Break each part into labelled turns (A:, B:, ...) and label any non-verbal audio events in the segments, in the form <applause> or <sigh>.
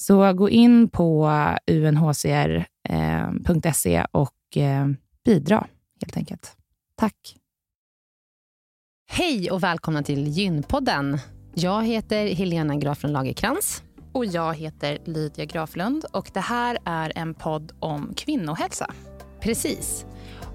A: Så gå in på unhcr.se eh, och eh, bidra helt enkelt. Tack.
B: Hej och välkomna till Gynpodden. Jag heter Helena Graflund Lagerkrans.
A: Och jag heter Lydia Graflund och det här är en podd om kvinnohälsa.
B: Precis.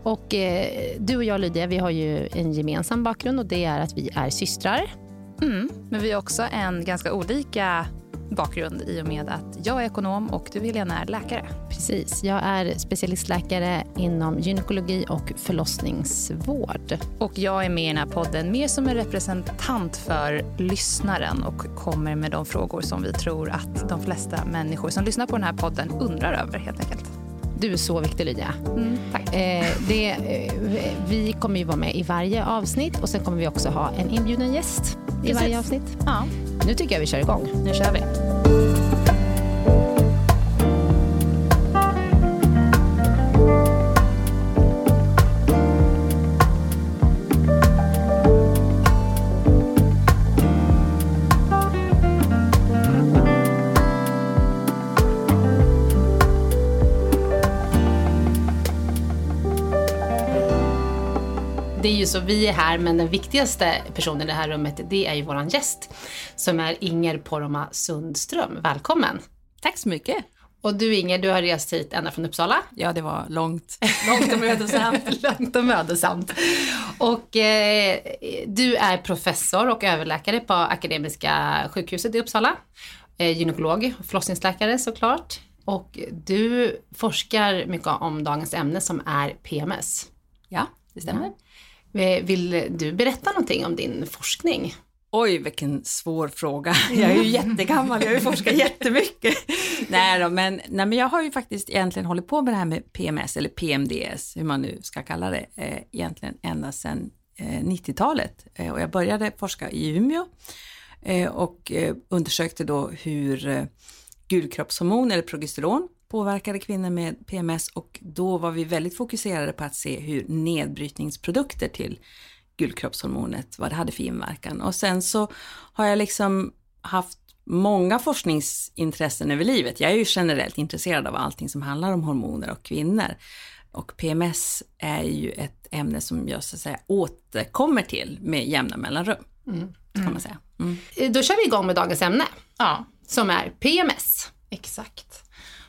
B: Och eh, du och jag Lydia, vi har ju en gemensam bakgrund och det är att vi är systrar.
A: Mm, men vi har också en ganska olika bakgrund i och med att jag är ekonom och du Helena är läkare.
B: Precis. Jag är specialistläkare inom gynekologi och förlossningsvård.
A: Och jag är med i den här podden mer som en representant för lyssnaren och kommer med de frågor som vi tror att de flesta människor som lyssnar på den här podden undrar över helt enkelt.
B: Du är så viktig Lydia.
A: Mm, tack.
B: Eh, det, eh, vi kommer ju vara med i varje avsnitt och sen kommer vi också ha en inbjuden gäst i varje avsnitt.
A: Ja,
B: Nu tycker jag vi kör igång.
A: nu kör vi.
B: Det är ju så, vi är här, men den viktigaste personen i det här rummet, det är ju våran gäst, som är Inger Poromaa Sundström. Välkommen!
C: Tack så mycket.
B: Och du Inger, du har rest hit ända från Uppsala.
C: Ja, det var långt, <laughs> långt och mödosamt. <laughs>
B: Långt och mödosamt. Och eh, du är professor och överläkare på Akademiska sjukhuset i Uppsala. Eh, gynekolog, förlossningsläkare såklart. Och du forskar mycket om dagens ämne som är PMS.
C: Ja, det stämmer.
B: Eh, Vill du berätta någonting om din forskning?
C: Oj, vilken svår fråga. <laughs> Jag är ju jättegammal, jag har ju forskat jättemycket. <laughs> nej, då, men, nej, men jag har ju faktiskt egentligen hållit på med det här med PMS, eller PMDS, hur man nu ska kalla det, eh, egentligen ända sedan eh, 90-talet. Eh, och jag började forska i Umeå eh, och eh, undersökte då hur eh, gulkroppshormon eller progesteron påverkade kvinnor med PMS och då var vi väldigt fokuserade på att se hur nedbrytningsprodukter till gulkroppshormonet, vad det hade för inverkan. Och sen så har jag liksom haft många forskningsintressen över livet. Jag är ju generellt intresserad av allting som handlar om hormoner och kvinnor. Och PMS är ju ett ämne som jag så att säga återkommer till med jämna mellanrum. Kan man säga. Mm.
B: Då kör vi igång med dagens ämne,
A: Ja,
B: som är PMS.
A: exakt.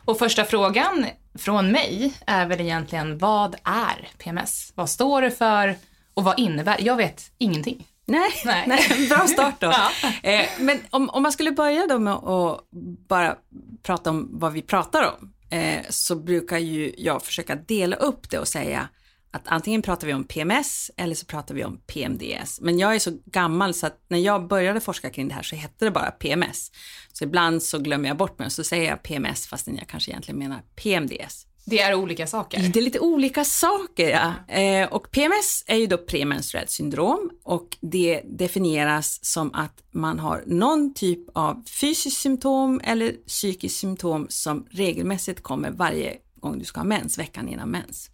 A: Och första frågan från mig är väl egentligen, vad är PMS? Vad står det för och vad innebär? Jag vet ingenting.
C: Nej,
A: Nej. <laughs>
C: nej. bra start då. <laughs>
A: Ja.
C: eh, men om, om man skulle börja då med att bara prata om vad vi pratar om, eh, så brukar ju jag försöka dela upp det och säga att antingen pratar vi om PMS eller så pratar vi om PMDS. Men jag är så gammal så att när jag började forska kring det här så hette det bara PMS. Så ibland så glömmer jag bort mig och så säger jag PMS fastän jag kanske egentligen menar PMDS.
A: Det är olika saker.
C: Det är lite olika saker, ja. Eh, och PMS är ju då premenstruellt syndrom och det definieras som att man har någon typ av fysiskt symptom eller psykiskt symptom som regelmässigt kommer varje gång du ska ha mens, veckan innan mens.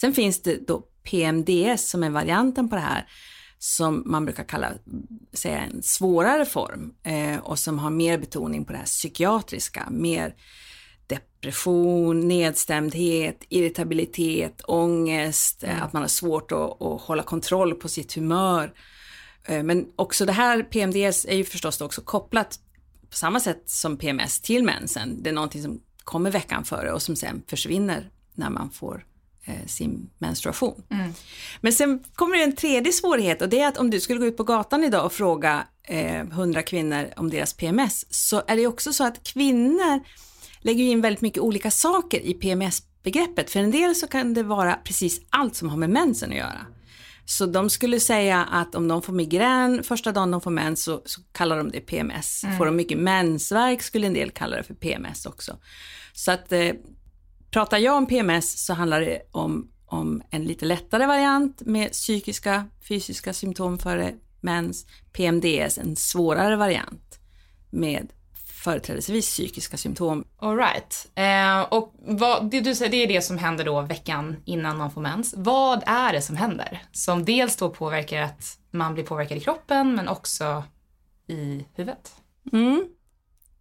C: Sen finns det då PMDS som är varianten på det här som man brukar kalla säga en svårare form eh, och som har mer betoning på det här psykiatriska, mer depression, nedstämdhet, irritabilitet, ångest, mm. att man har svårt att, att hålla kontroll på sitt humör. Eh, Men också det här PMDS är ju förstås också kopplat på samma sätt som PMS till mensen. Det är någonting som kommer veckan före och som sen försvinner när man får sin menstruation. Men sen kommer det en tredje svårighet och det är att om du skulle gå ut på gatan idag och fråga eh, 100 kvinnor om deras PMS så är det också så att kvinnor lägger in väldigt mycket olika saker i PMS-begreppet. För en del så kan det vara precis allt som har med mensen att göra. Så de skulle säga att om de får migrän första dagen de får mens så, så kallar de det PMS. Får de mycket mensvärk skulle en del kalla det för PMS också. Så att eh, pratar jag om PMS så handlar det om, om en lite lättare variant med psykiska, fysiska symptom före mens. PMDS, en svårare variant med företrädesvis psykiska symptom.
A: All right. Eh, och vad, det du säger, det är det som händer då veckan innan man får mens. Vad är det som händer? Som dels då påverkar att man blir påverkad i kroppen, men också i huvudet.
C: Mm.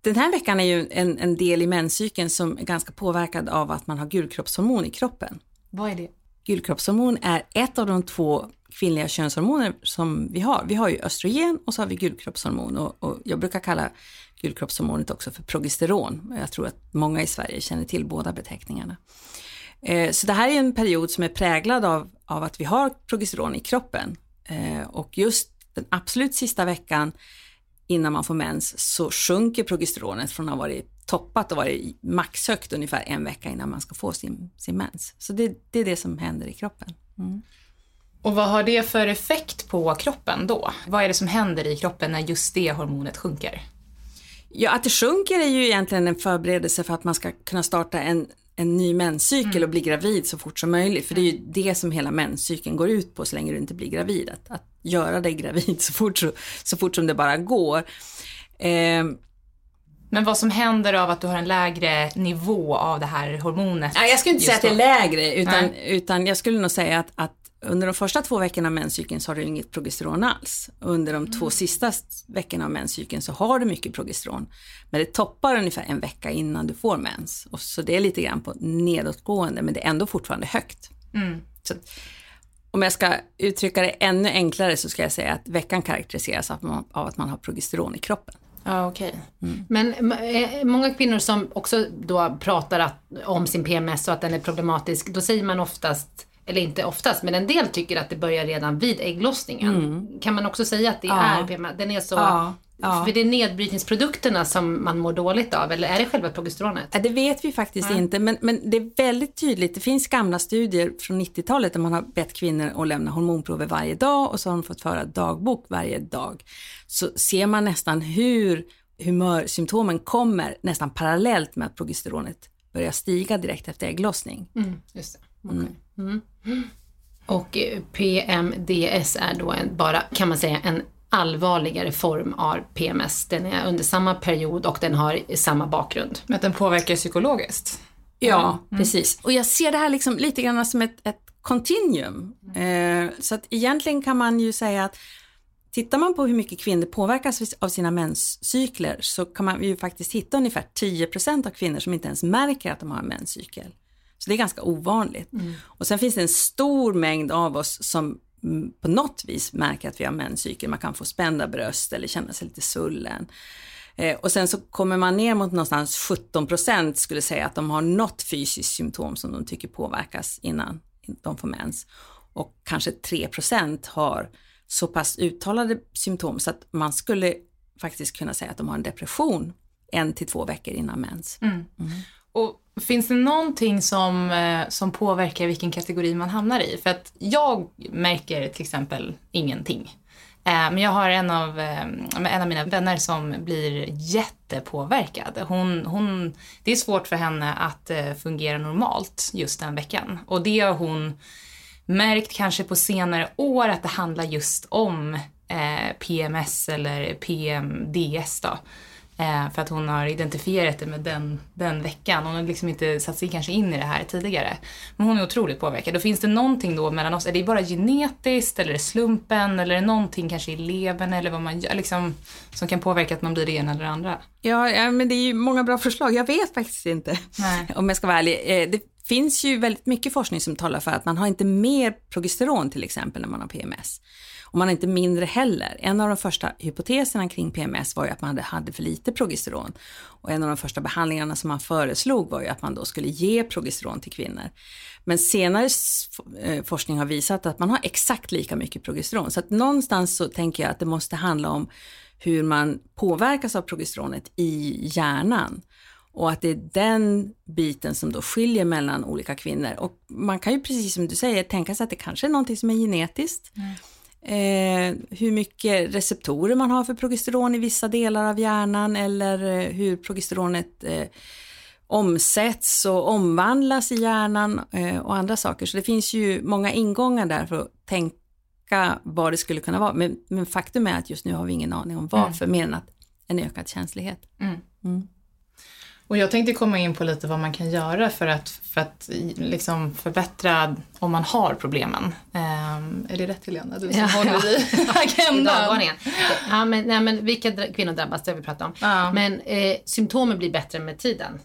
C: Den här veckan är ju en, en del i menscykeln som är ganska påverkad av att man har gulkroppshormon i kroppen.
A: Vad är det?
C: Gulkroppshormon är ett av de två kvinnliga könshormoner som vi har. Vi har ju östrogen och så har vi gulkroppshormon och, och jag brukar kalla gulkroppshormonet också för progesteron. Jag tror att många i Sverige känner till båda beteckningarna. Eh, Så det här är en period som är präglad av, av att vi har progesteron i kroppen. Eh, Och just den absolut sista veckan innan man får mens så sjunker progesteronet från att ha varit toppat och varit maxhögt ungefär en vecka innan man ska få sin, sin mens. Så det, det är det som händer i kroppen. Mm.
A: Och vad har det för effekt på kroppen då? Vad är det som händer i kroppen när just det hormonet sjunker?
C: Ja, att det sjunker är ju egentligen en förberedelse för att man ska kunna starta en en ny menscykel mm. och bli gravid så fort som möjligt. För det är ju det som hela menscykeln går ut på så länge du inte blir gravid. Att, att göra dig gravid <laughs> så fort, så, så fort som det bara går. Eh,
A: men vad som händer av att du har en lägre nivå av det här hormonet?
C: Nej, jag skulle inte säga att det är lägre, utan, utan jag skulle nog säga att, att under de första två veckorna av menscykeln så har du inget progesteron alls. Under de två mm. sista veckorna av menscykeln så har du mycket progesteron. Men det toppar ungefär en vecka innan du får mens. Och så det är lite grann på nedåtgående, men det är ändå fortfarande högt. Mm. Så, om jag ska uttrycka det ännu enklare så ska jag säga att veckan karaktäriseras av, av att man har progesteron i kroppen.
B: Ja, okej. Okay. Mm. Men eh, många kvinnor som också då pratar att, om sin PMS och att den är problematisk, då säger man oftast eller inte oftast, men en del tycker att det börjar redan vid ägglossningen. Mm. Kan man också säga att det ja. är PMS? Den är så... Ja. Ja. För det är nedbrytningsprodukterna som man mår dåligt av, eller är det själva progesteronet?
C: Det vet vi faktiskt ja. inte, men, men det är väldigt tydligt. Det finns gamla studier från 90-talet där man har bett kvinnor att lämna hormonprover varje dag och så har de fått föra dagbok varje dag. Så ser man nästan hur humörsymptomen kommer nästan parallellt med att progesteronet börjar stiga direkt efter ägglossning.
B: Mm, just det. Okay. Mm. Mm. Och PMDS är då en, bara, kan man säga, en allvarligare form av PMS. Den är under samma period och den har samma bakgrund.
A: Men den påverkar psykologiskt?
C: Ja, mm. precis. Och jag ser det här liksom lite grann som ett, ett continuum. Eh, så att egentligen kan man ju säga att tittar man på hur mycket kvinnor påverkas av sina menscykler så kan man ju faktiskt hitta ungefär 10% av kvinnor som inte ens märker att de har en menscykel. Så det är ganska ovanligt. Mm. Och sen finns det en stor mängd av oss som på något vis märker att vi har menscykel. Man kan få spända bröst eller känna sig lite svullen. Eh, och sen så kommer man ner mot någonstans 17 procent skulle säga att de har något fysiskt symptom som de tycker påverkas innan de får mens. Och kanske 3 procent har så pass uttalade symptom så att man skulle faktiskt kunna säga att de har en depression en till två veckor innan mens. Mm. Mm.
A: Och Finns det någonting som, eh, som påverkar vilken kategori man hamnar i? För att jag märker till exempel ingenting. Eh, men jag har en av, eh, en av mina vänner som blir jättepåverkad. Hon, hon, det är svårt för henne att fungera normalt just den veckan. Och det har hon märkt kanske på senare år att det handlar just om PMS eller PMDS då. Eh, för att hon har identifierat det med den, den veckan. Hon har liksom inte satt sig kanske in i det här tidigare. Men hon är otroligt påverkad. Och finns det någonting då mellan oss? Är det bara genetiskt eller är det slumpen eller är det någonting kanske i levern eller vad man gör liksom, som kan påverka att man blir det ena eller det andra?
C: Ja, ja men det är ju många bra förslag. Jag vet faktiskt inte Nej. <laughs> om jag ska vara ärlig. Eh, det finns ju väldigt mycket forskning som talar för att man har inte mer progesteron till exempel när man har PMS. Och man har inte mindre heller. En av de första hypoteserna kring PMS var ju att man hade för lite progesteron. Och en av de första behandlingarna som man föreslog var ju att man då skulle ge progesteron till kvinnor. Men senare eh, forskning har visat att man har exakt lika mycket progesteron. Så att någonstans så tänker jag att det måste handla om hur man påverkas av progesteronet i hjärnan. Och att det är den biten som då skiljer mellan olika kvinnor. Och man kan ju precis som du säger tänka sig att det kanske är någonting som är genetiskt. Mm. Eh, hur mycket receptorer man har för progesteron i vissa delar av hjärnan eller eh, hur progesteronet eh, omsätts och omvandlas i hjärnan eh, och andra saker. Så det finns ju många ingångar där för att tänka vad det skulle kunna vara. Men, men faktum är att just nu har vi ingen aning om varför, mm. mer än att en ökad känslighet. Mm. Mm.
A: Och jag tänkte komma in på lite vad man kan göra för att, för att liksom förbättra om man har problemen. Um, är det rätt Helena? Du som ja, håller ja. i <laughs> agendan.
B: ja, men, nej, men vilka kvinnor drabbas, det har vi pratat om. Ja. Men eh, symptomen blir bättre med tiden.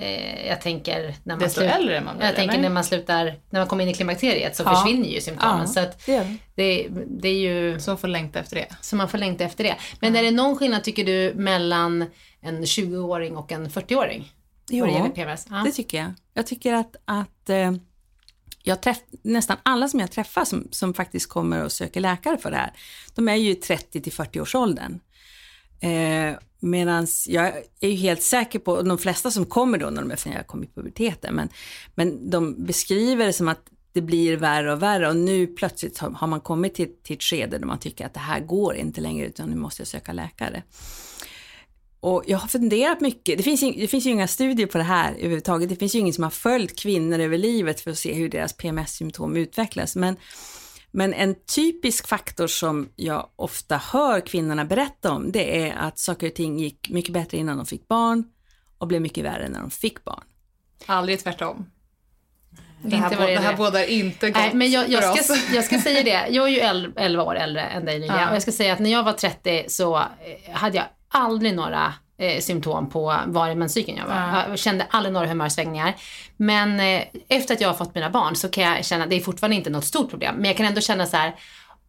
B: Eh, jag tänker när man,
A: Desto slut, äldre man
B: blir, jag tänker när man slutar, när man kommer in i klimakteriet så ja. försvinner ju symptomen. så att det, det, det, är ju...
A: Så man får längta efter det.
B: Så man får längta efter det. Men är det någon skillnad tycker du mellan en 20-åring och en 40-åring?
C: Jo, det, ja. det tycker jag. Jag tycker att, att eh, jag träff, nästan alla som jag träffar som, som faktiskt kommer och söker läkare för det här, de är ju 30 till 40 års åldern. Eh, Medan jag är ju helt säker på, de flesta som kommer då när de är kommer i puberteten, men, men de beskriver det som att det blir värre och värre. Och nu plötsligt har, man kommit till, till ett skede där man tycker att det här går inte längre utan nu måste jag söka läkare. och jag har funderat mycket, det finns, ju, det finns ju inga studier på det här överhuvudtaget, det finns ju ingen som har följt kvinnor över livet för att se hur deras PMS-symptom utvecklas, men, men en typisk faktor som jag ofta hör kvinnorna berätta om, det är att saker och ting gick mycket bättre innan de fick barn och blev mycket värre när de fick barn.
D: Aldrig tvärtom.
B: Det
D: här,
B: inte vad
D: det
B: det
D: här
B: är.
D: bådar inte gott
B: Nej, men jag, jag,
D: för
B: ska,
D: oss.
B: jag ska säga det. Jag är ju el- 11 år äldre än dig Nylia.
D: Ja.
B: Och jag ska säga att när jag var 30 så eh, hade jag aldrig några eh, symptom på var i menscykeln jag var.
D: Ja.
B: Jag kände aldrig några humörsvängningar. Men eh, efter att jag har fått mina barn så kan jag känna, det är fortfarande inte något stort problem, men jag kan ändå känna så här,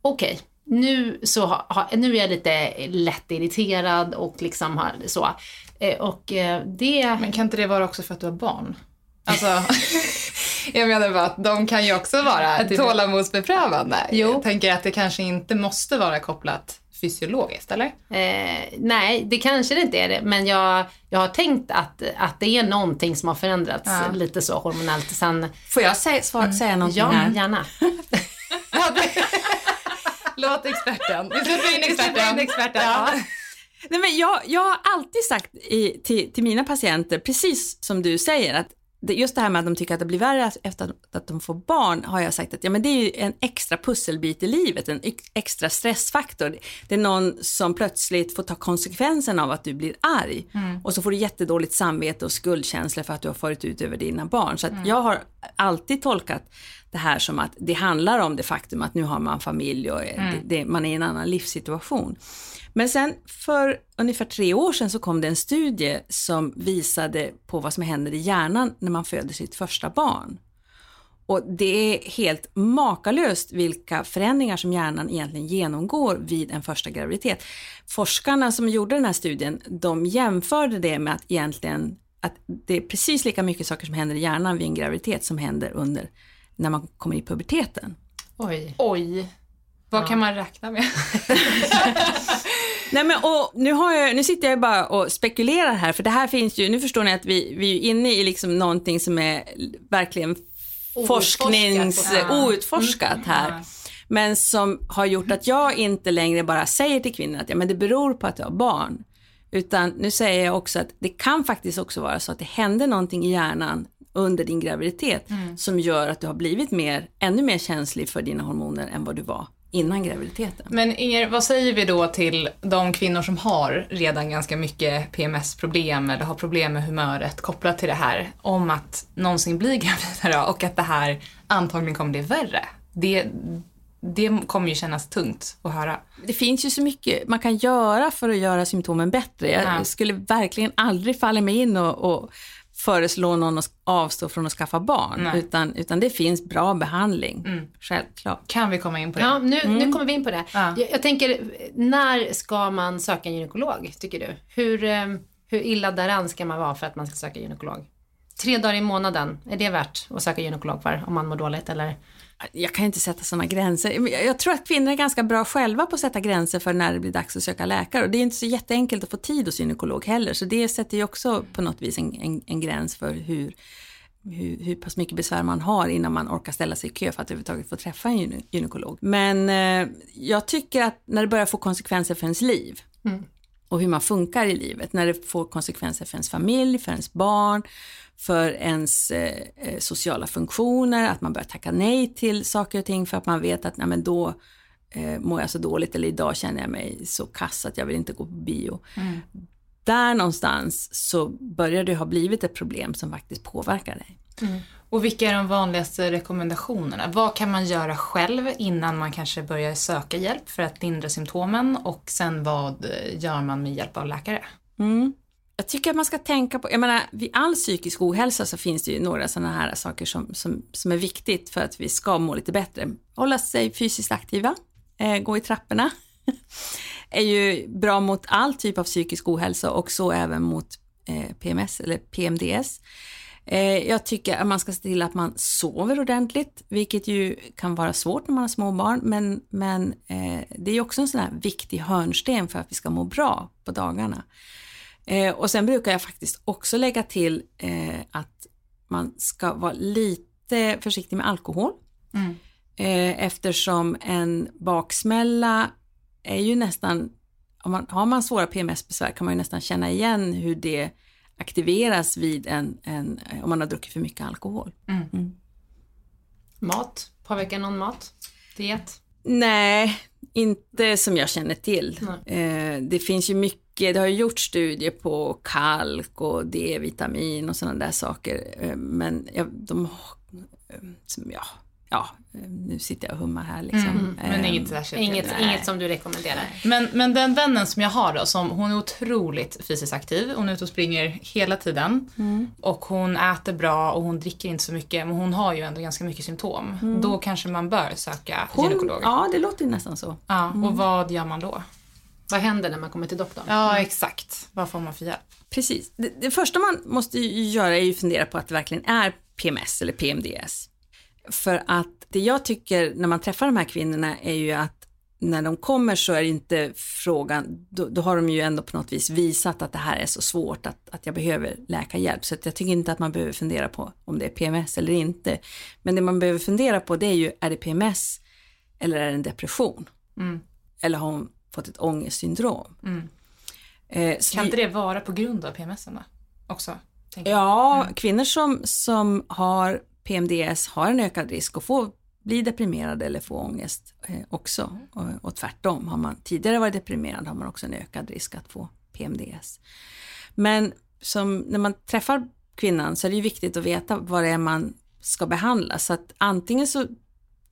B: okej, nu, så ha, nu är jag lite lätt irriterad och liksom har, så. Eh, och eh, det...
D: Men kan inte det vara också för att du har barn? Alltså, <laughs> jag menar bara att de kan ju också vara tålamodsbeprövande.
B: Jo.
D: Jag tänker att det kanske inte måste vara kopplat fysiologiskt, eller?
B: Eh, nej, det kanske det inte är det, men jag, jag har tänkt att, att det är någonting som har förändrats
D: Ja.
B: lite så hormonellt sen,
C: Får jag säga, svar, säga någonting
B: ja,
C: här?
B: gärna. <laughs> <laughs>
D: Låt experten. Vi släpper in experten.
B: experten.
D: Ja.
C: Nej, men jag, jag har alltid sagt i, till, till mina patienter, precis som du säger, att just det här med att de tycker att det blir värre efter att, de får barn, har jag sagt att ja, men det är en extra pusselbit i livet, en ex- extra stressfaktor. Det är någon som plötsligt får ta konsekvensen av att du blir arg och så får du jättedåligt samvete och skuldkänsla för att du har farit ut över dina barn. Så att jag har alltid tolkat det här som att det handlar om det faktum att nu har man familj och det, det, man är i en annan livssituation. Men sen för ungefär tre år sedan så kom det en studie som visade på vad som händer i hjärnan när man föder sitt första barn. Och det är helt makalöst vilka förändringar som hjärnan egentligen genomgår vid en första graviditet. Forskarna som gjorde den här studien, de jämförde det med att egentligen att det är precis lika mycket saker som händer i hjärnan vid en graviditet som händer under när man kommer i puberteten.
B: Oj.
D: Oj. Vad kan man räkna med? <laughs>
C: Nej men och nu, har jag, nu sitter jag bara och spekulerar här, för det här finns ju, nu förstår ni att vi, vi är inne i liksom någonting som är verkligen forsknings,
B: Ja.
C: outforskat här. Men som har gjort att jag inte längre bara säger till kvinnor att ja, men det beror på att du har barn. Utan nu säger jag också att det kan faktiskt också vara så att det händer någonting i hjärnan under din graviditet som gör att du har blivit mer, ännu mer känslig för dina hormoner än vad du var innan graviditeten.
D: Men Inger, vad säger vi då till de kvinnor som har redan ganska mycket PMS-problem eller har problem med humöret kopplat till det här om att någonsin bli <laughs> gravida och att det här antagligen kommer bli värre? Det, det kommer ju kännas tungt att höra.
C: Det finns ju så mycket man kan göra för att göra symptomen bättre. Jag
D: Ja.
C: skulle verkligen aldrig falla mig in och, och föreslå någon att avstå från att skaffa barn,
D: Nej.
C: utan, utan det finns bra behandling, självklart.
D: Kan vi komma in på det?
B: Ja, nu, nu kommer vi in på det.
D: Ja.
B: Jag, jag tänker, när ska man söka en gynekolog, tycker du? Hur, eh, hur illa däran ska man vara för att man ska söka gynekolog? Tre dagar i månaden, är det värt att söka gynekolog för om man mår dåligt eller?
C: Jag kan inte sätta sådana gränser. Jag tror att kvinnor är ganska bra själva på att sätta gränser för när det blir dags att söka läkare. Och det är inte så jätteenkelt att få tid hos gynekolog heller, så det sätter ju också på något vis en, en, en gräns för hur, hur, hur pass mycket besvär man har innan man orkar ställa sig i kö för att överhuvudtaget få träffa en gyne- gynekolog. Men eh, jag tycker att när det börjar få konsekvenser för ens liv mm och hur man funkar i livet, när det får konsekvenser för ens familj, för ens barn, för ens eh, eh, sociala funktioner, att man börjar tacka nej till saker och ting för att man vet att nej, men då eh, mår jag så dåligt eller idag känner jag mig så kass att jag vill inte gå på bio. Där någonstans så börjar det ha blivit ett problem som faktiskt påverkar dig.
D: Och vilka är de vanligaste rekommendationerna? Vad kan man göra själv innan man kanske börjar söka hjälp för att lindra symptomen och sen vad eh, gör man med hjälp av läkare?
C: Mm. Jag tycker att man ska tänka på, jag menar vid all psykisk ohälsa så finns det ju några sådana här saker som, som, som är viktigt för att vi ska må lite bättre. Hålla sig fysiskt aktiva, eh, gå i trapporna, <laughs> är ju bra mot all typ av psykisk ohälsa och så även mot eh, PMS eller PMDS. Eh, jag tycker att man ska se till att man sover ordentligt, vilket ju kan vara svårt när man har små barn, men, men eh, det är också en sån här viktig hörnsten för att vi ska må bra på dagarna. Eh, och sen brukar jag faktiskt också lägga till att man ska vara lite försiktig med alkohol.
D: Mm.
C: Eftersom en baksmälla är ju nästan om man, har man svåra PMS-besvär kan man ju nästan känna igen hur det aktiveras vid en, en om man har druckit för mycket alkohol.
B: Mat? Påverkar någon mat? Diet?
C: Nej, inte som jag känner till. Eh, det finns ju mycket, det har ju gjorts studier på kalk och D-vitamin och sådana där saker. Eh, men ja, de, eh, som, ja, ja, eh, nu sitter jag och hummar här liksom.
D: Men
C: Eh,
D: inget särskilt.
B: Inget,
C: Nej.
B: inget som du rekommenderar?
D: Men, men den vännen som jag har då, som, hon är otroligt fysiskt aktiv. Hon är ute och springer hela tiden. Och hon äter bra och hon dricker inte så mycket. Men hon har ju ändå ganska mycket symptom. Då kanske man bör söka
C: hon,
D: gynekolog.
C: ja, det låter ju nästan så.
D: Ja, och vad gör man då?
B: Vad händer när man kommer till doktorn?
D: Ja, exakt. Vad får man för hjälp?
C: Precis. Det, det första man måste ju göra är ju fundera på att det verkligen är PMS eller PMDS. För att det jag tycker när man träffar de här kvinnorna är ju att när de kommer så är inte frågan, då, då har de ju ändå på något vis visat att det här är så svårt att, att jag behöver läkarhjälp. Så jag tycker inte att man behöver fundera på om det är PMS eller inte. Men det man behöver fundera på det är ju, är det PMS eller är det en depression? Eller har hon fått ett ångestsyndrom? Eh, så
D: Kan
C: det-
D: inte det vara på grund av PMS då? också?
C: Ja, kvinnor som, som har PMDS har en ökad risk att få bli deprimerad eller få ångest eh, också. Och, och tvärtom, har man tidigare varit deprimerad har man också en ökad risk att få PMDS. Men som, när man träffar kvinnan så är det ju viktigt att veta vad det är man ska behandla. Så att antingen så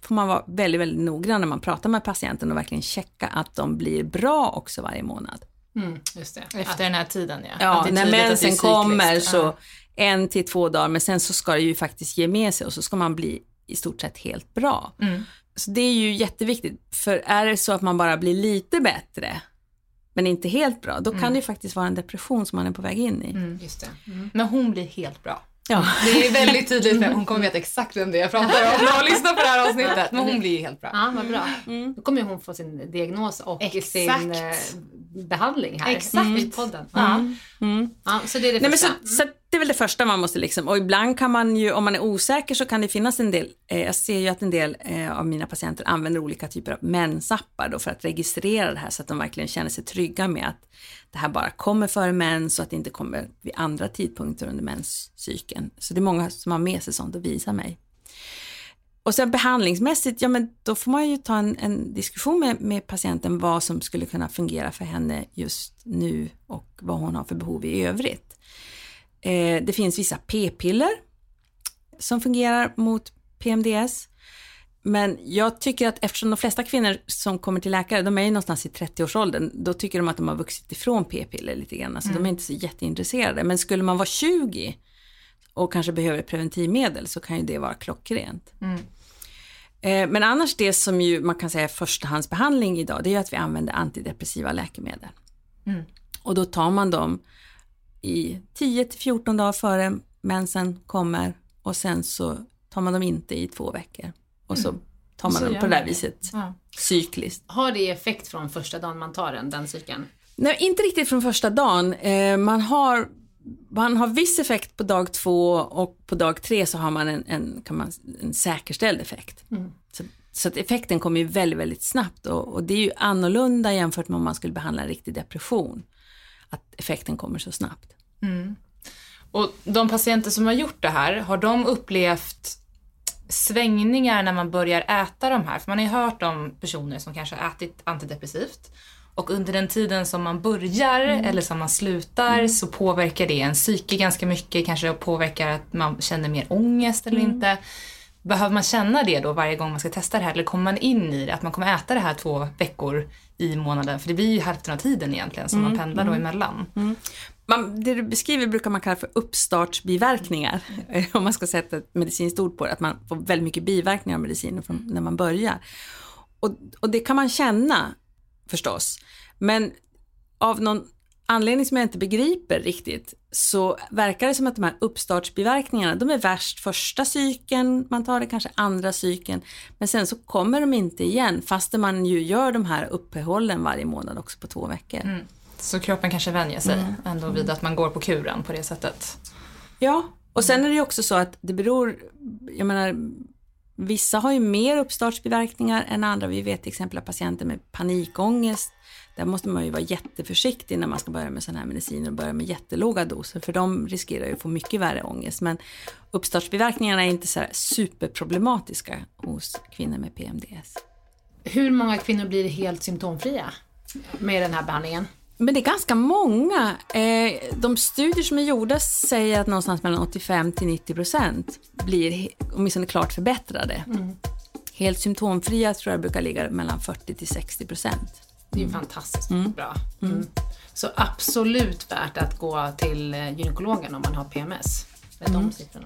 C: får man vara väldigt, väldigt noggrann när man pratar med patienten och verkligen checka att de blir bra också varje månad.
B: Mm, just det.
D: Efter den här tiden ja.
C: Ja, när mensen kommer så
D: Ja.
C: en till två dagar, men sen så ska det ju faktiskt ge med sig och så ska man bli i stort sett helt bra.
D: Mm.
C: Så det är ju jätteviktigt, för är det så att man bara blir lite bättre, men inte helt bra, då kan det ju faktiskt vara en depression som man är på väg in i.
B: Just det.
D: Men hon blir helt bra.
C: Ja.
D: Det är väldigt tydligt, hon kommer veta exakt vem det är jag pratar om när hon lyssnar på det här avsnittet. Men hon blir helt bra.
B: Ja, vad bra. Då kommer ju hon få sin diagnos och
D: Exakt.
B: sin eh, behandling här
D: Exakt.
B: i podden. Ja. Ja, så det är det
C: Nej, men
B: första.
C: så, så det är väl det första man måste liksom, och ibland kan man ju, om man är osäker så kan det finnas en del, eh, jag ser ju att en del eh, av mina patienter använder olika typer av mensappar då för att registrera det här så att de verkligen känner sig trygga med att det här bara kommer före mens och att det inte kommer vid andra tidpunkter under menscykeln. Så det är många som har med sig sånt och visar mig. Och sen behandlingsmässigt, ja men då får man ju ta en, en diskussion med, med patienten vad som skulle kunna fungera för henne just nu och vad hon har för behov i övrigt. Eh, det finns vissa p-piller som fungerar mot PMDS. Men jag tycker att eftersom de flesta kvinnor som kommer till läkare, de är ju någonstans i 30-årsåldern, då tycker de att de har vuxit ifrån p-piller lite grann. Alltså de är inte så jätteintresserade. Men skulle man vara 20 och kanske behöver preventivmedel så kan ju det vara klockrent. Eh, Men annars det som ju man kan säga är förstahandsbehandling idag, det är ju att vi använder antidepressiva läkemedel. Och då tar man dem i 10 till 14 dagar före mensen kommer och sen så tar man dem inte i två veckor. Och så tar man
D: Så gör
C: på det där viset
D: Ja.
C: cykliskt.
B: Har det effekt från första dagen man tar den, den cykeln?
C: Nej, inte riktigt från första dagen. Eh, man, har, man har viss effekt på dag två och på dag tre så har man en, en, kan man, en säkerställd effekt. Så, så att effekten kommer ju väldigt, väldigt snabbt och, och det är ju annorlunda jämfört med om man skulle behandla en riktig depression. Att effekten kommer så snabbt.
D: Och de patienter som har gjort det här, har de upplevt svängningar när man börjar äta de här? För man har ju hört om personer som kanske har ätit antidepressivt. Och under den tiden som man börjar eller som man slutar så påverkar det en psyke ganska mycket, kanske påverkar att man känner mer ångest eller inte. Behöver man känna det då varje gång man ska testa det här? Eller kommer man in i det, att man kommer äta det här två veckor i månaden? För det blir ju hälften av tiden egentligen som man pendlar då emellan.
C: Man, det du beskriver brukar man kalla för uppstartsbiverkningar, <laughs> om man ska sätta ett medicinskt ord på det, att man får väldigt mycket biverkningar av mediciner från, när man börjar. Och, och det kan man känna förstås, men av någon anledning som jag inte begriper riktigt så verkar det som att de här uppstartsbiverkningarna, de är värst första cykeln, man tar det kanske andra cykeln, men sen så kommer de inte igen fastän man ju gör de här uppehållen varje månad också på två veckor.
D: Så kroppen kanske vänjer sig ändå vid att man går på kuren på det sättet.
C: Ja, och sen är det ju också så att det beror, jag menar, Vissa har ju mer uppstartsbiverkningar än andra. Vi vet till exempel att patienter med panikångest, där måste man ju vara jätteförsiktig när man ska börja med sådana här mediciner och börja med jättelåga doser, för de riskerar ju att få mycket värre ångest. Men uppstartsbiverkningarna är inte så superproblematiska hos kvinnor med PMDS.
B: Hur många kvinnor blir helt symptomfria med den här behandlingen?
C: Men det är ganska många. Eh, de studier som är gjorda säger att någonstans mellan 85 till 90 procent blir åtminstone klart förbättrade. Mm. Helt symptomfria tror jag brukar ligga mellan 40 till 60 procent.
B: Det är ju fantastiskt mm. bra. Mm. mm. Så absolut värt att gå till eh, gynekologen om man har PMS med de mm. siffrorna.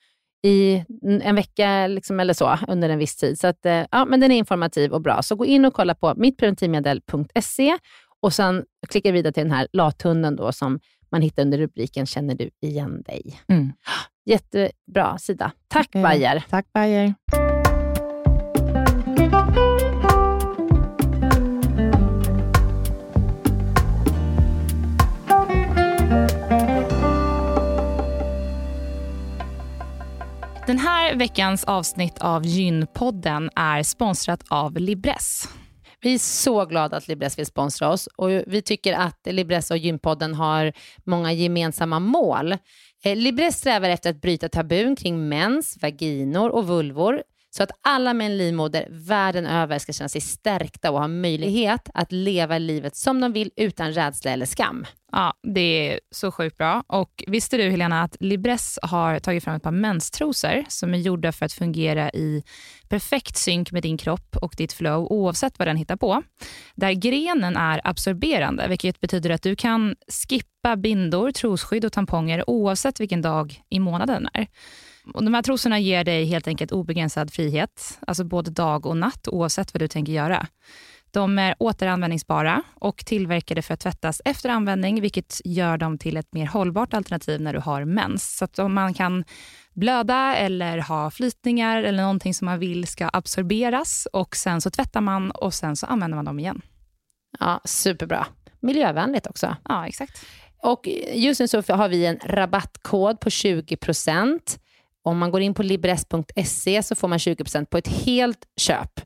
B: i en vecka liksom, eller så under en viss tid. Så att, eh, ja, men den är informativ och bra. Så gå in och kolla på mittpreventivmedel.se och sen klicka vidare till den här lathunden då, som man hittar under rubriken Känner du igen dig? Mm. Jättebra sida. Tack okay. Bayer.
A: Tack Bayer. Den här veckans avsnitt av Gynpodden är sponsrat av Libress.
B: Vi är så glada att Libress vill sponsra oss och vi tycker att Libress och Gynpodden har många gemensamma mål. Eh, Libress strävar efter att bryta tabun kring mens, vaginor och vulvor så att alla med en livmoder världen över ska känna sig stärkta och ha möjlighet att leva livet som de vill utan rädsla eller skam.
A: Ja, det är så sjukt bra. Och Visste du Helena att Libress har tagit fram ett par menstrosor som är gjorda för att fungera i perfekt synk med din kropp och ditt flow oavsett vad den hittar på. Där grenen är absorberande, vilket betyder att du kan skippa bindor, trosskydd och tamponger oavsett vilken dag i månaden är. Och de här trosorna ger dig helt enkelt obegränsad frihet, alltså både dag och natt oavsett vad du tänker göra. De är återanvändningsbara och tillverkade för att tvättas efter användning, vilket gör dem till ett mer hållbart alternativ när du har mens. Så att om man kan blöda eller ha flytningar eller någonting som man vill ska absorberas och sen så tvättar man och sen så använder man dem igen.
B: Ja, superbra. Miljövänligt också.
A: Ja, exakt.
B: Och just nu så har vi en rabattkod på 20 Om man går in på libress.se så får man 20% på ett helt köp.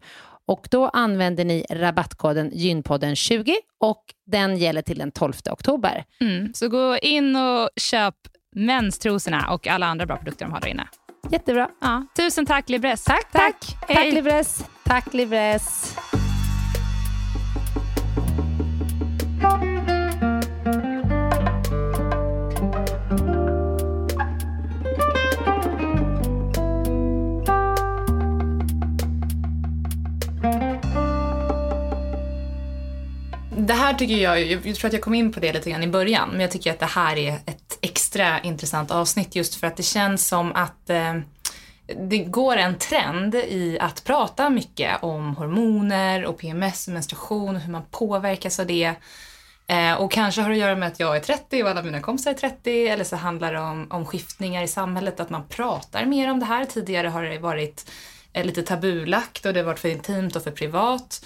B: Och då använder ni rabattkoden gynpodden20 och den gäller till den 12 oktober.
E: Mm. Så gå in och köp menstrosorna och alla andra bra produkter de har där inne.
B: Jättebra.
E: Ja. Tusen tack Libress.
B: Tack, tack.
E: Hej.
B: Tack Libress. Tack Libress.
A: Tycker jag, jag tror att jag kom in på det lite grann i början, men jag tycker att det här är ett extra intressant avsnitt just för att det känns som att eh, det går en trend i att prata mycket om hormoner och PMS och menstruation och hur man påverkas av det. Eh, och kanske har det att göra med att jag är 30 och alla mina kompisar är 30 eller så handlar det om, om skiftningar i samhället, att man pratar mer om det här. Tidigare har det varit eh, lite tabulagt och det har varit för intimt och för privat.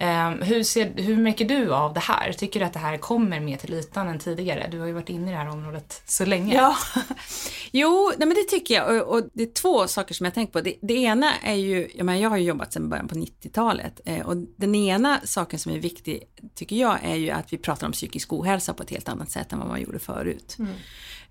A: Um, hur, ser, hur märker du av det här? Tycker du att det här kommer mer till ytan än tidigare? Du har ju varit inne i det här området så länge.
C: Ja, <laughs> jo, nej men det tycker jag. Och, och det är två saker som jag tänker på. Det, det ena är ju, jag, menar, jag har ju jobbat sedan början på 90-talet eh, och den ena saken som är viktig tycker jag är ju att vi pratar om psykisk ohälsa på ett helt annat sätt än vad man gjorde förut. Mm.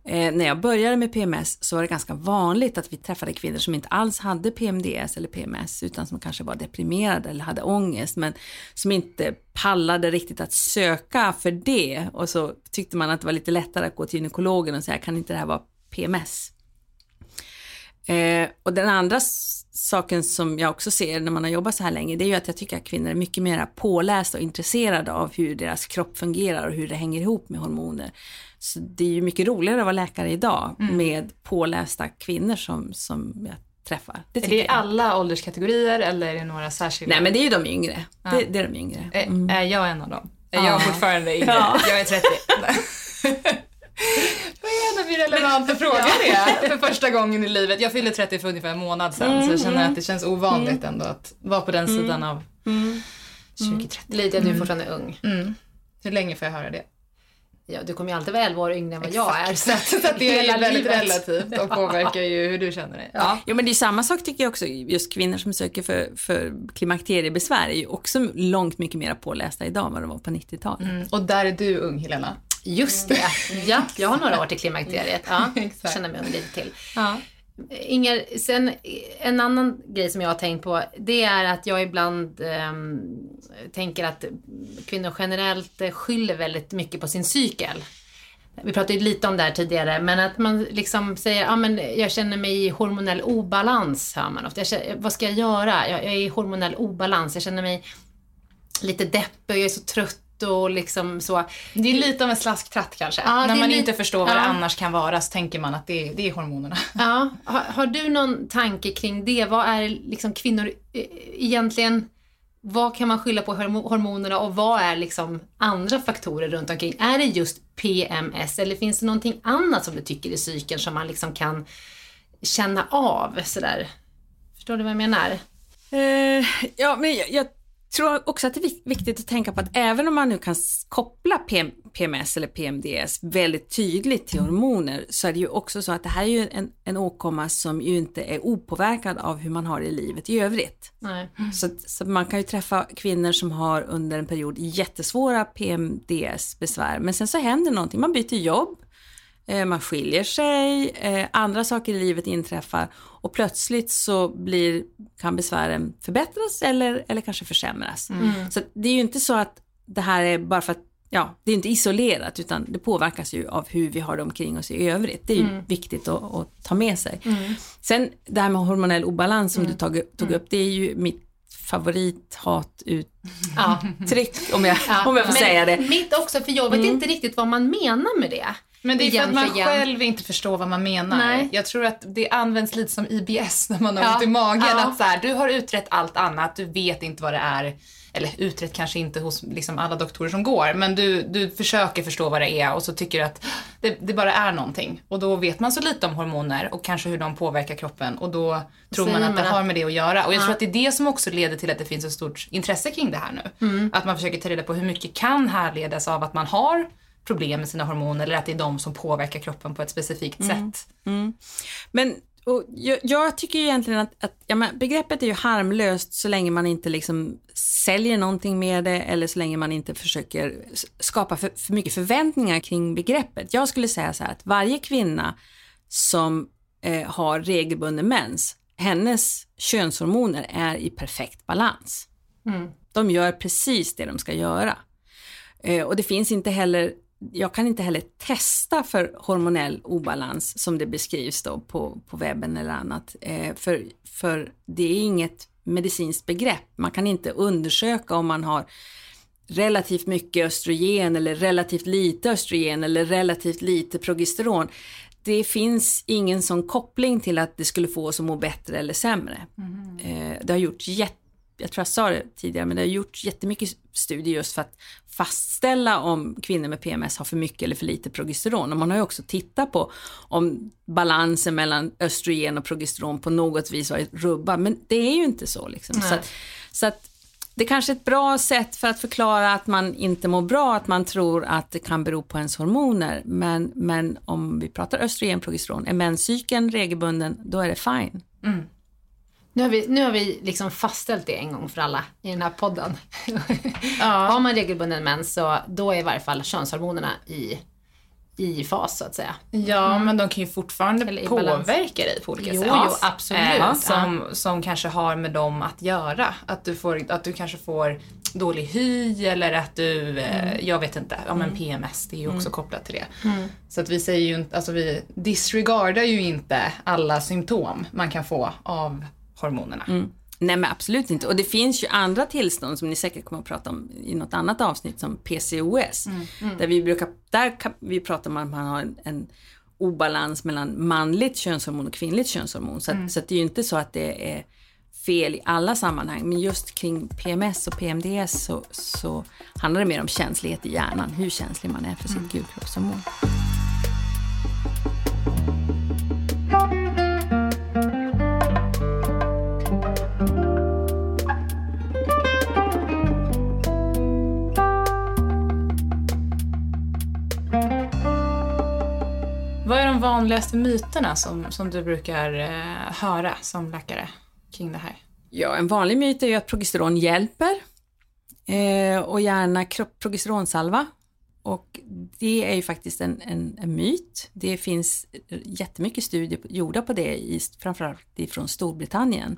C: Eh, när jag började med PMS så var det ganska vanligt att vi träffade kvinnor som inte alls hade PMDS eller PMS utan som kanske var deprimerade eller hade ångest men som inte pallade riktigt att söka för det och så tyckte man att det var lite lättare att gå till gynekologen och säga kan inte det här vara PMS? Eh, och den andra saken som jag också ser när man har jobbat så här länge det är ju att jag tycker att kvinnor är mycket mer pålästa och intresserade av hur deras kropp fungerar och hur det hänger ihop med hormoner. Så det är ju mycket roligare att vara läkare idag mm. med pålästa kvinnor som, som jag träffar.
A: Det är det jag. alla ålderskategorier eller är det några särskilda?
C: Nej men det är ju de yngre. Ja. Det, det, är de yngre.
A: Mm. Är jag en av dem? Är jag fortfarande yngre? Ja. Jag är 30. <laughs> <laughs> Vad är det relevanta frågan är för första gången i livet. Jag fyllde 30 för ungefär en månad sedan mm, så jag känner att det känns ovanligt mm. ändå att vara på den mm. sidan av mm. 2030.
B: Lydia, du är fortfarande ung.
A: Hur länge får jag höra det?
B: Ja, du kommer ju alltid vara 11 år yngre än vad Exakt. jag är. <laughs> Så,
A: att, så att det är väldigt relativt och påverkar ju hur du känner dig.
C: Ja. ja, men det är samma sak tycker jag också. Just kvinnor som söker för, för klimakteriebesvär är ju också långt mycket mer pålästa idag än vad de var på 90-talet. Mm.
A: Och där är du ung, Helena.
B: Just det. <laughs> Ja, jag har några år till klimakteriet. Ja, <laughs> känner mig ung lite till. Ja. Inger, sen en annan grej som jag har tänkt på, det är att jag ibland eh, tänker att kvinnor generellt skyller väldigt mycket på sin cykel. Vi pratade lite om det här tidigare, men att man liksom säger, ja ah, men jag känner mig i hormonell obalans, hör man ofta. Känner, vad ska jag göra? Jag, jag är i hormonell obalans, jag känner mig lite deppig, jag är så trött och liksom så.
A: Det är lite av en slasktratt kanske. Ja, När man inte förstår vad ja. det annars kan vara så tänker man att det är, det är hormonerna.
B: Ja. Har, har, du någon tanke kring det? Vad är liksom kvinnor e, egentligen vad kan man skylla på hormonerna och vad är liksom andra faktorer runt omkring? Är det just PMS eller finns det någonting annat som du tycker i cykeln som man liksom kan känna av sådär? Förstår du vad jag menar?
C: Uh, ja, men jag, jag tror också att det är viktigt att tänka på att även om man nu kan koppla PM, PMS eller PMDS väldigt tydligt till hormoner så är det ju också så att det här är ju en, en åkomma som ju inte är opåverkad av hur man har det i livet i övrigt. Nej. Så, så man kan ju träffa kvinnor som har under en period jättesvåra PMDS-besvär men sen så händer någonting, man byter jobb, man skiljer sig, eh, andra saker i livet inträffar och plötsligt så blir, kan besvären förbättras eller, eller kanske försämras. Mm. Så det är ju inte så att det här är bara för att, ja, det är inte isolerat utan det påverkas ju av hur vi har det omkring oss i övrigt. Det är ju mm. viktigt att, att, ta med sig. Mm. Sen det här med hormonell obalans som du mm. tog, tog upp, det är ju mitt favorithatuttryck ja. om, jag, ja. om jag får Men säga det.
B: Mitt också, för jag vet mm. inte riktigt vad man menar med det.
A: Men det är för att man själv inte förstår vad man menar. Nej. Jag tror att det används lite som IBS när man har ja. ont i magen. Ja. Att så här, du har utrett allt annat, du vet inte vad det är. Eller utrett kanske inte hos liksom alla doktorer som går, men du, du försöker förstå vad det är och så tycker du att det, det bara är någonting. Och då vet man så lite om hormoner och kanske hur de påverkar kroppen och då tror man att det har med det att göra. Och jag ja. tror att det är det som också leder till att det finns ett stort intresse kring det här nu. Mm. Att man försöker ta reda på hur mycket kan härledas av att man har problem med sina hormoner eller att det är de som påverkar kroppen på ett specifikt mm. sätt. Mm.
C: Men Och jag, jag tycker egentligen att, att ja, men begreppet är ju harmlöst så länge man inte liksom säljer någonting med det eller så länge man inte försöker skapa för, för mycket förväntningar kring begreppet. Jag skulle säga så här att varje kvinna som eh, har regelbunden mens, hennes könshormoner är i perfekt balans. De gör precis det de ska göra. Eh, och det finns inte heller, jag kan inte heller testa för hormonell obalans som det beskrivs då på, på webben eller annat. Eh, för, för det är inget medicinskt begrepp. Man kan inte undersöka om man har relativt mycket östrogen eller relativt lite östrogen eller relativt lite progesteron. Det finns ingen sån koppling till att det skulle få oss att må bättre eller sämre. Eh, det har gjorts jätte jag tror jag sa det tidigare, men det har gjorts jättemycket studier just för att fastställa om kvinnor med PMS har för mycket eller för lite progesteron. Och man har ju också tittat på om balansen mellan östrogen och progesteron på något vis varit rubbad, men det är ju inte så. Liksom. Så, att, så att det är kanske är ett bra sätt för att förklara att man inte mår bra, att man tror att det kan bero på ens hormoner. Men, men om vi pratar östrogen, progesteron, är menscykeln regelbunden, då är det fine.
B: Nu har, vi, nu har vi liksom fastställt det en gång för alla i den här podden. <laughs> Har man regelbunden mens så då är i varje fall könshormonerna i, i fas så att säga.
D: Ja, men de kan ju fortfarande påverka dig på olika
B: Jo,
D: sätt.
B: jo, absolut.
D: Eh, som, som kanske har med dem att göra. Att du, får, att du kanske får dålig hy eller att du, eh, jag vet inte, ja men PMS, det är ju också kopplat till det. Så att vi säger ju inte, alltså vi disregardar ju inte alla symptom man kan få av hormonerna.
C: Nej men absolut inte. Och det finns ju andra tillstånd som ni säkert kommer att prata om i något annat avsnitt som PCOS. Där vi brukar, där kan vi prata om att man har en, en obalans mellan manligt könshormon och kvinnligt könshormon. Så, att, så att det är ju inte så att det är fel i alla sammanhang. Men just kring PMS och PMDS så, så handlar det mer om känslighet i hjärnan. Hur känslig man är för sitt gulkroppshormon.
D: De vanligaste myterna som, som du brukar eh, höra som läkare kring det här?
C: Ja, en vanlig myt är ju att progesteron hjälper eh, och gärna kropp, progesteronsalva. Och det är ju faktiskt en, en, en myt. Det finns eh, jättemycket studier gjorda på det, i, framförallt från Storbritannien.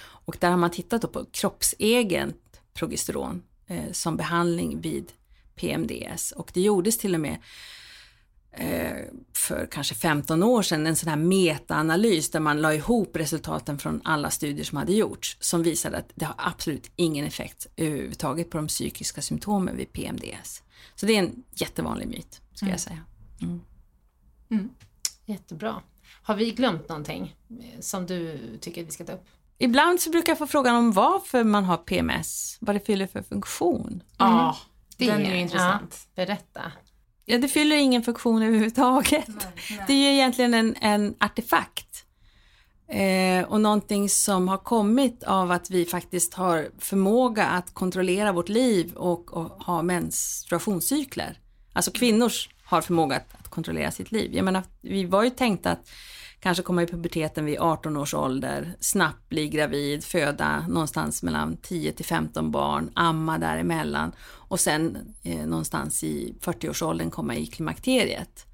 C: Och där har man tittat på kroppsegent progesteron eh, som behandling vid PMDS. Och det gjordes till och med eh, för kanske 15 år sedan en sån här metaanalys där man la ihop resultaten från alla studier som hade gjorts som visade att det har absolut ingen effekt överhuvudtaget på de psykiska symptomen vid PMDS. Så det är en jättevanlig myt, ska jag säga.
B: Jättebra. Har vi glömt någonting eh, som du tycker att vi ska ta upp?
C: Ibland så brukar jag få frågan om varför man har PMS, vad det fyller för funktion.
D: Ja,
B: Det
D: den är ju intressant.
B: Ja, berätta.
C: Ja, det fyller ingen funktion överhuvudtaget. Det är ju egentligen en, en artefakt. Eh, och någonting som har kommit av att vi faktiskt har förmåga att kontrollera vårt liv och, och ha menstruationscykler. Alltså kvinnors har förmåga att, att kontrollera sitt liv. Jag menar, vi var ju tänkta att kanske komma i puberteten vid 18 års ålder, snabbt bli gravid, föda någonstans mellan 10 till 15 barn, amma däremellan och sen eh, någonstans i 40-årsåldern komma i klimakteriet.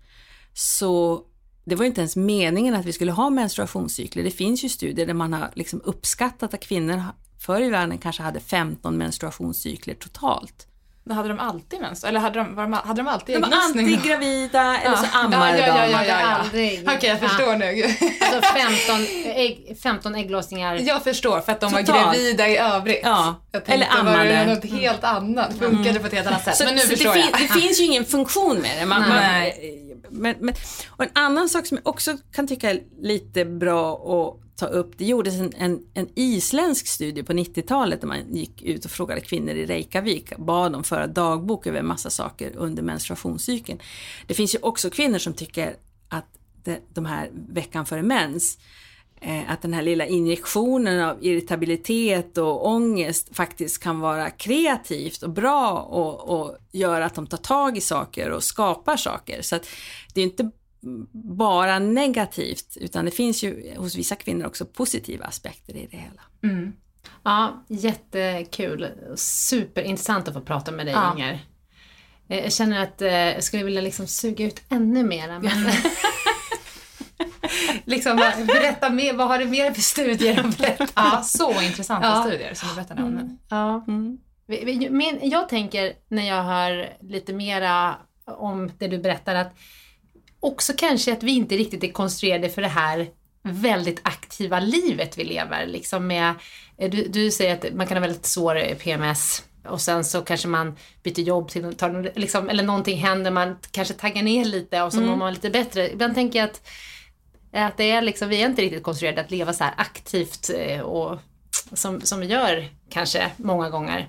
C: Så det var ju inte ens meningen att vi skulle ha menstruationscykler. Det finns ju studier där man har liksom uppskattat att kvinnor förr i världen kanske hade 15 menstruationscykler totalt.
D: Men hade de alltid mens? Eller hade de, var de, hade de alltid
C: De var
D: ägglossning?
C: alltid gravida eller så ammade
D: ja, ja, ja,
C: de.
D: ja, ja.
B: Aldrig.
D: Okej, jag förstår nu.
B: Alltså 15, ägg, 15 ägglossningar.
D: Jag förstår, för att de var gravida i övrigt.
C: Ja,
D: Jag tänkte,
C: eller
D: var det
C: ammade.
D: något helt annat? Funkade på ett helt annat sätt.
C: Så,
D: men nu
C: så
D: förstår
C: det,
D: jag.
C: det finns ju ingen funktion med det. Man, man,
D: Nej.
C: men, men, och en annan sak som jag också kan tycka är lite bra att ta upp, det gjordes en, en, en isländsk studie på 90-talet där man gick ut och frågade kvinnor i Reykjavik, bad dem föra dagbok över en massa saker under menstruationscykeln. Det finns ju också kvinnor som tycker att det, de här veckan före mens, eh, att den här lilla injektionen av irritabilitet och ångest faktiskt kan vara kreativt och bra och, och göra att de tar tag i saker och skapar saker. Så att det är inte bara negativt, utan det finns ju hos vissa kvinnor också positiva aspekter i det hela.
B: Mm. Ja, jättekul. Superintressant att få prata med dig
A: Ja.
B: Inger. Eh, Jag känner att eh, jag skulle vilja liksom suga ut ännu mera. Men <laughs> liksom, berätta mer, vad har du mer för studier att berätta?
A: Ja, så intressanta
B: Ja.
A: studier som du berättade om nu.
B: Ja. Vi- vi- Men jag tänker när jag hör lite mera om det du berättar att också kanske att vi inte riktigt är konstruerade för det här väldigt aktiva livet vi lever. Liksom med, du, du säger att man kan ha väldigt svår PMS och sen så kanske man byter jobb till, tar, liksom, eller någonting händer, man kanske taggar ner lite och så mår man lite bättre. Ibland tänker jag att, att det är liksom, vi är inte riktigt konstruerade att leva så här aktivt eh, och som, som vi gör kanske många gånger.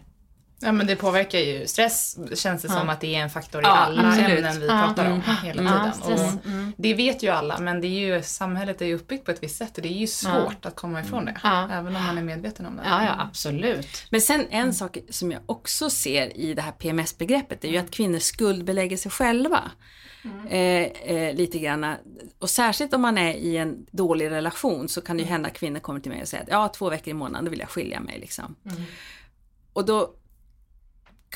A: Ja men det påverkar ju stress, känns det som att det är en faktor i
B: Ja,
A: alla
B: absolut.
A: ämnen vi
B: Ja.
A: pratar om hela
B: Ja,
A: tiden. Och det vet ju alla men det är ju, samhället är ju uppbyggt på ett visst sätt och det är ju svårt att komma ifrån det.
B: Ja.
A: Även om man är medveten om det.
B: Ja, ja absolut.
C: Men sen en sak som jag också ser i det här PMS-begreppet är ju att kvinnor skuldbelägger sig själva. Eh, eh, lite grann. Och särskilt om man är i en dålig relation så kan det ju hända att kvinnor kommer till mig och säger att ja, två veckor i månaden då vill jag skilja mig. Liksom. Och då,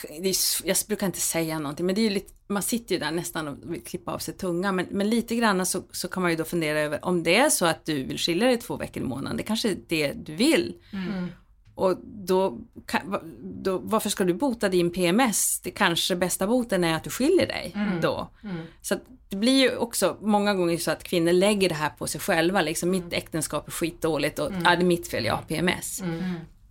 C: är, jag brukar inte säga någonting men det är lite, man sitter ju där nästan och vill klippa av sig tungan men, men lite grann så, så kan man ju då fundera över om det är så att du vill skilja dig två veckor i månaden, det kanske är det du vill. Och då, då, varför ska du bota din PMS? Det kanske bästa boten är att du skiljer dig då. Så att det blir ju också många gånger så att kvinnor lägger det här på sig själva, liksom mitt äktenskap är skitdåligt och ja, det är mitt fel, jag har PMS.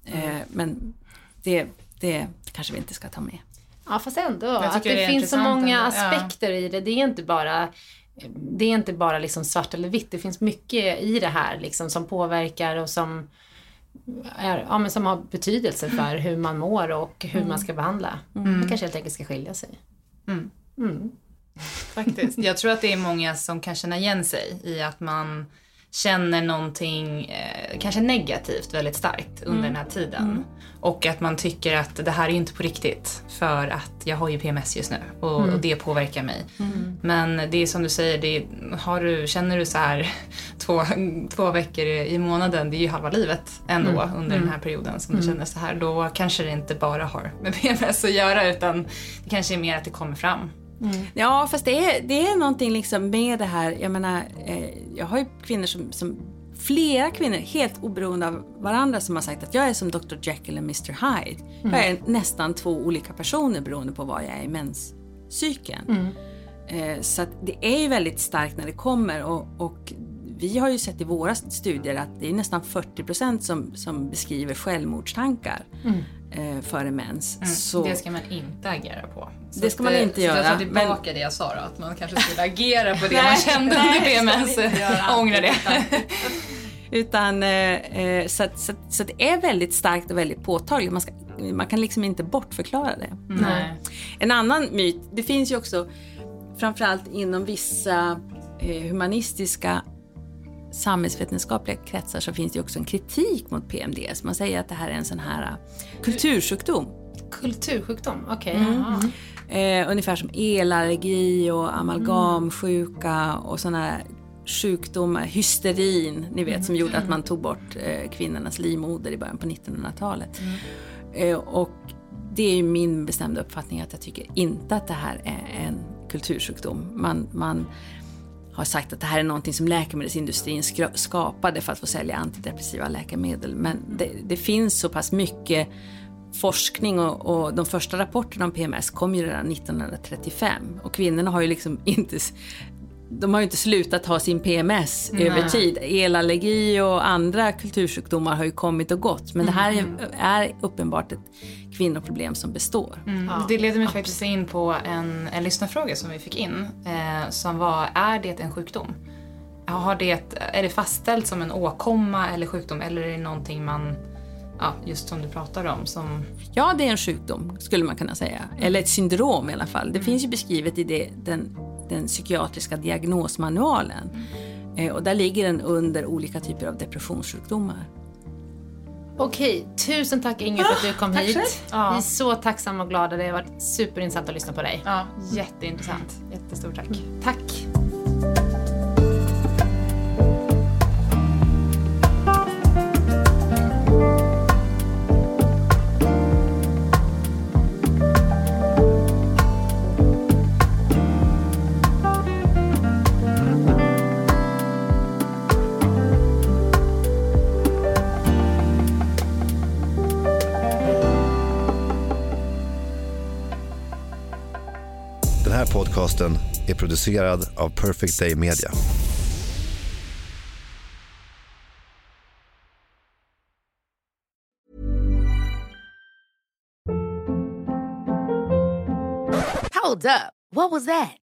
C: Eh, men det, det kanske vi inte ska ta med.
B: Ja fast ändå, att det,
A: det
B: finns så många
A: ändå, ja.
B: aspekter i det. Det är inte bara det är inte bara liksom svart eller vitt. Det finns mycket i det här liksom som påverkar och som, är, ja, men som har betydelse för hur man mår och hur man ska behandla. Man kanske helt enkelt ska skilja sig.
A: Faktiskt. Jag tror att det är många som kan känna igen sig i att man känner någonting eh, kanske negativt väldigt starkt under den här tiden. Och att man tycker att det här är ju inte på riktigt för att jag har ju PMS just nu och, och det påverkar mig. Men det är som du säger, det är, har du, känner du så här <laughs> två, två veckor i månaden, det är ju halva livet ändå under den här perioden som du känner så här. Då kanske det inte bara har med <laughs> PMS att göra utan det kanske är mer att det kommer fram.
C: Ja, fast det är, det är någonting liksom med det här, jag menar, eh, jag har ju kvinnor som, som flera kvinnor, helt oberoende av varandra, som har sagt att jag är som Dr Jekyll och Mr Hyde. Jag är nästan två olika personer beroende på var jag är i menscykeln. Eh, så att det är ju väldigt starkt när det kommer och, och vi har ju sett i våra studier att det är nästan 40% som, som beskriver självmordstankar eh, före mens. Så,
A: Det ska man inte agera på. Så
C: Det ska man inte
A: så Jag
C: göra,
A: tar tillbaka det jag sa då, att man kanske skulle agera på det <laughs>
C: Nej,
A: man kände under
C: det
A: PMS.
C: göra. <laughs>
A: Jag ångrar det.
C: Utan, eh, eh, så, att, så, att, så att det är väldigt starkt och väldigt påtagligt. Man, ska, man kan liksom inte bortförklara det.
A: Nej.
C: En annan myt, det finns ju också framförallt inom vissa eh, humanistiska samhällsvetenskapliga kretsar så finns det också en kritik mot PMDS. Man säger att det här är en sån här eh, kultursjukdom.
B: Kultursjukdom, okej.
A: Mm.
B: jaha.
C: Eh, ungefär som elallergi och amalgamsjuka och såna här sjukdomar, hysterin, ni vet, som gjorde att man tog bort eh, kvinnornas livmoder i början på 1900-talet. Eh, och det är ju min bestämda uppfattning att jag tycker inte att det här är en kultursjukdom. Man, man har sagt att det här är någonting som läkemedelsindustrin skapade för att få sälja antidepressiva läkemedel. Men det, det finns så pass mycket forskning och, och de första rapporterna om PMS kom ju redan 1935 och kvinnorna har ju liksom <laughs> inte de har ju inte slutat ha sin PMS över tid. Elallergi och andra kultursjukdomar har ju kommit och gått. Men det här är, är uppenbart ett kvinnoproblem som består.
A: Mm. Det leder mig faktiskt in på en, en lyssnarfråga som vi fick in. Eh, som var, är det en sjukdom? Har det, är det fastställt som en åkomma eller sjukdom eller är det någonting man, ja, just som du pratar om, som...
C: Ja, det är en sjukdom skulle man kunna säga. Eller ett syndrom i alla fall. Det finns ju beskrivet i det, den, den psykiatriska diagnosmanualen. Eh, och där ligger den under olika typer av depressionssjukdomar.
B: Okej, tusen tack Inger för att du kom hit.
A: Ja.
B: Vi är så tacksamma och glada. Det har varit superintressant att lyssna på dig.
A: Ja, jätteintressant. Jättestort tack.
B: Tack.
F: Podcasten är producerad av Perfect Day Media.
G: Hold up. What was that?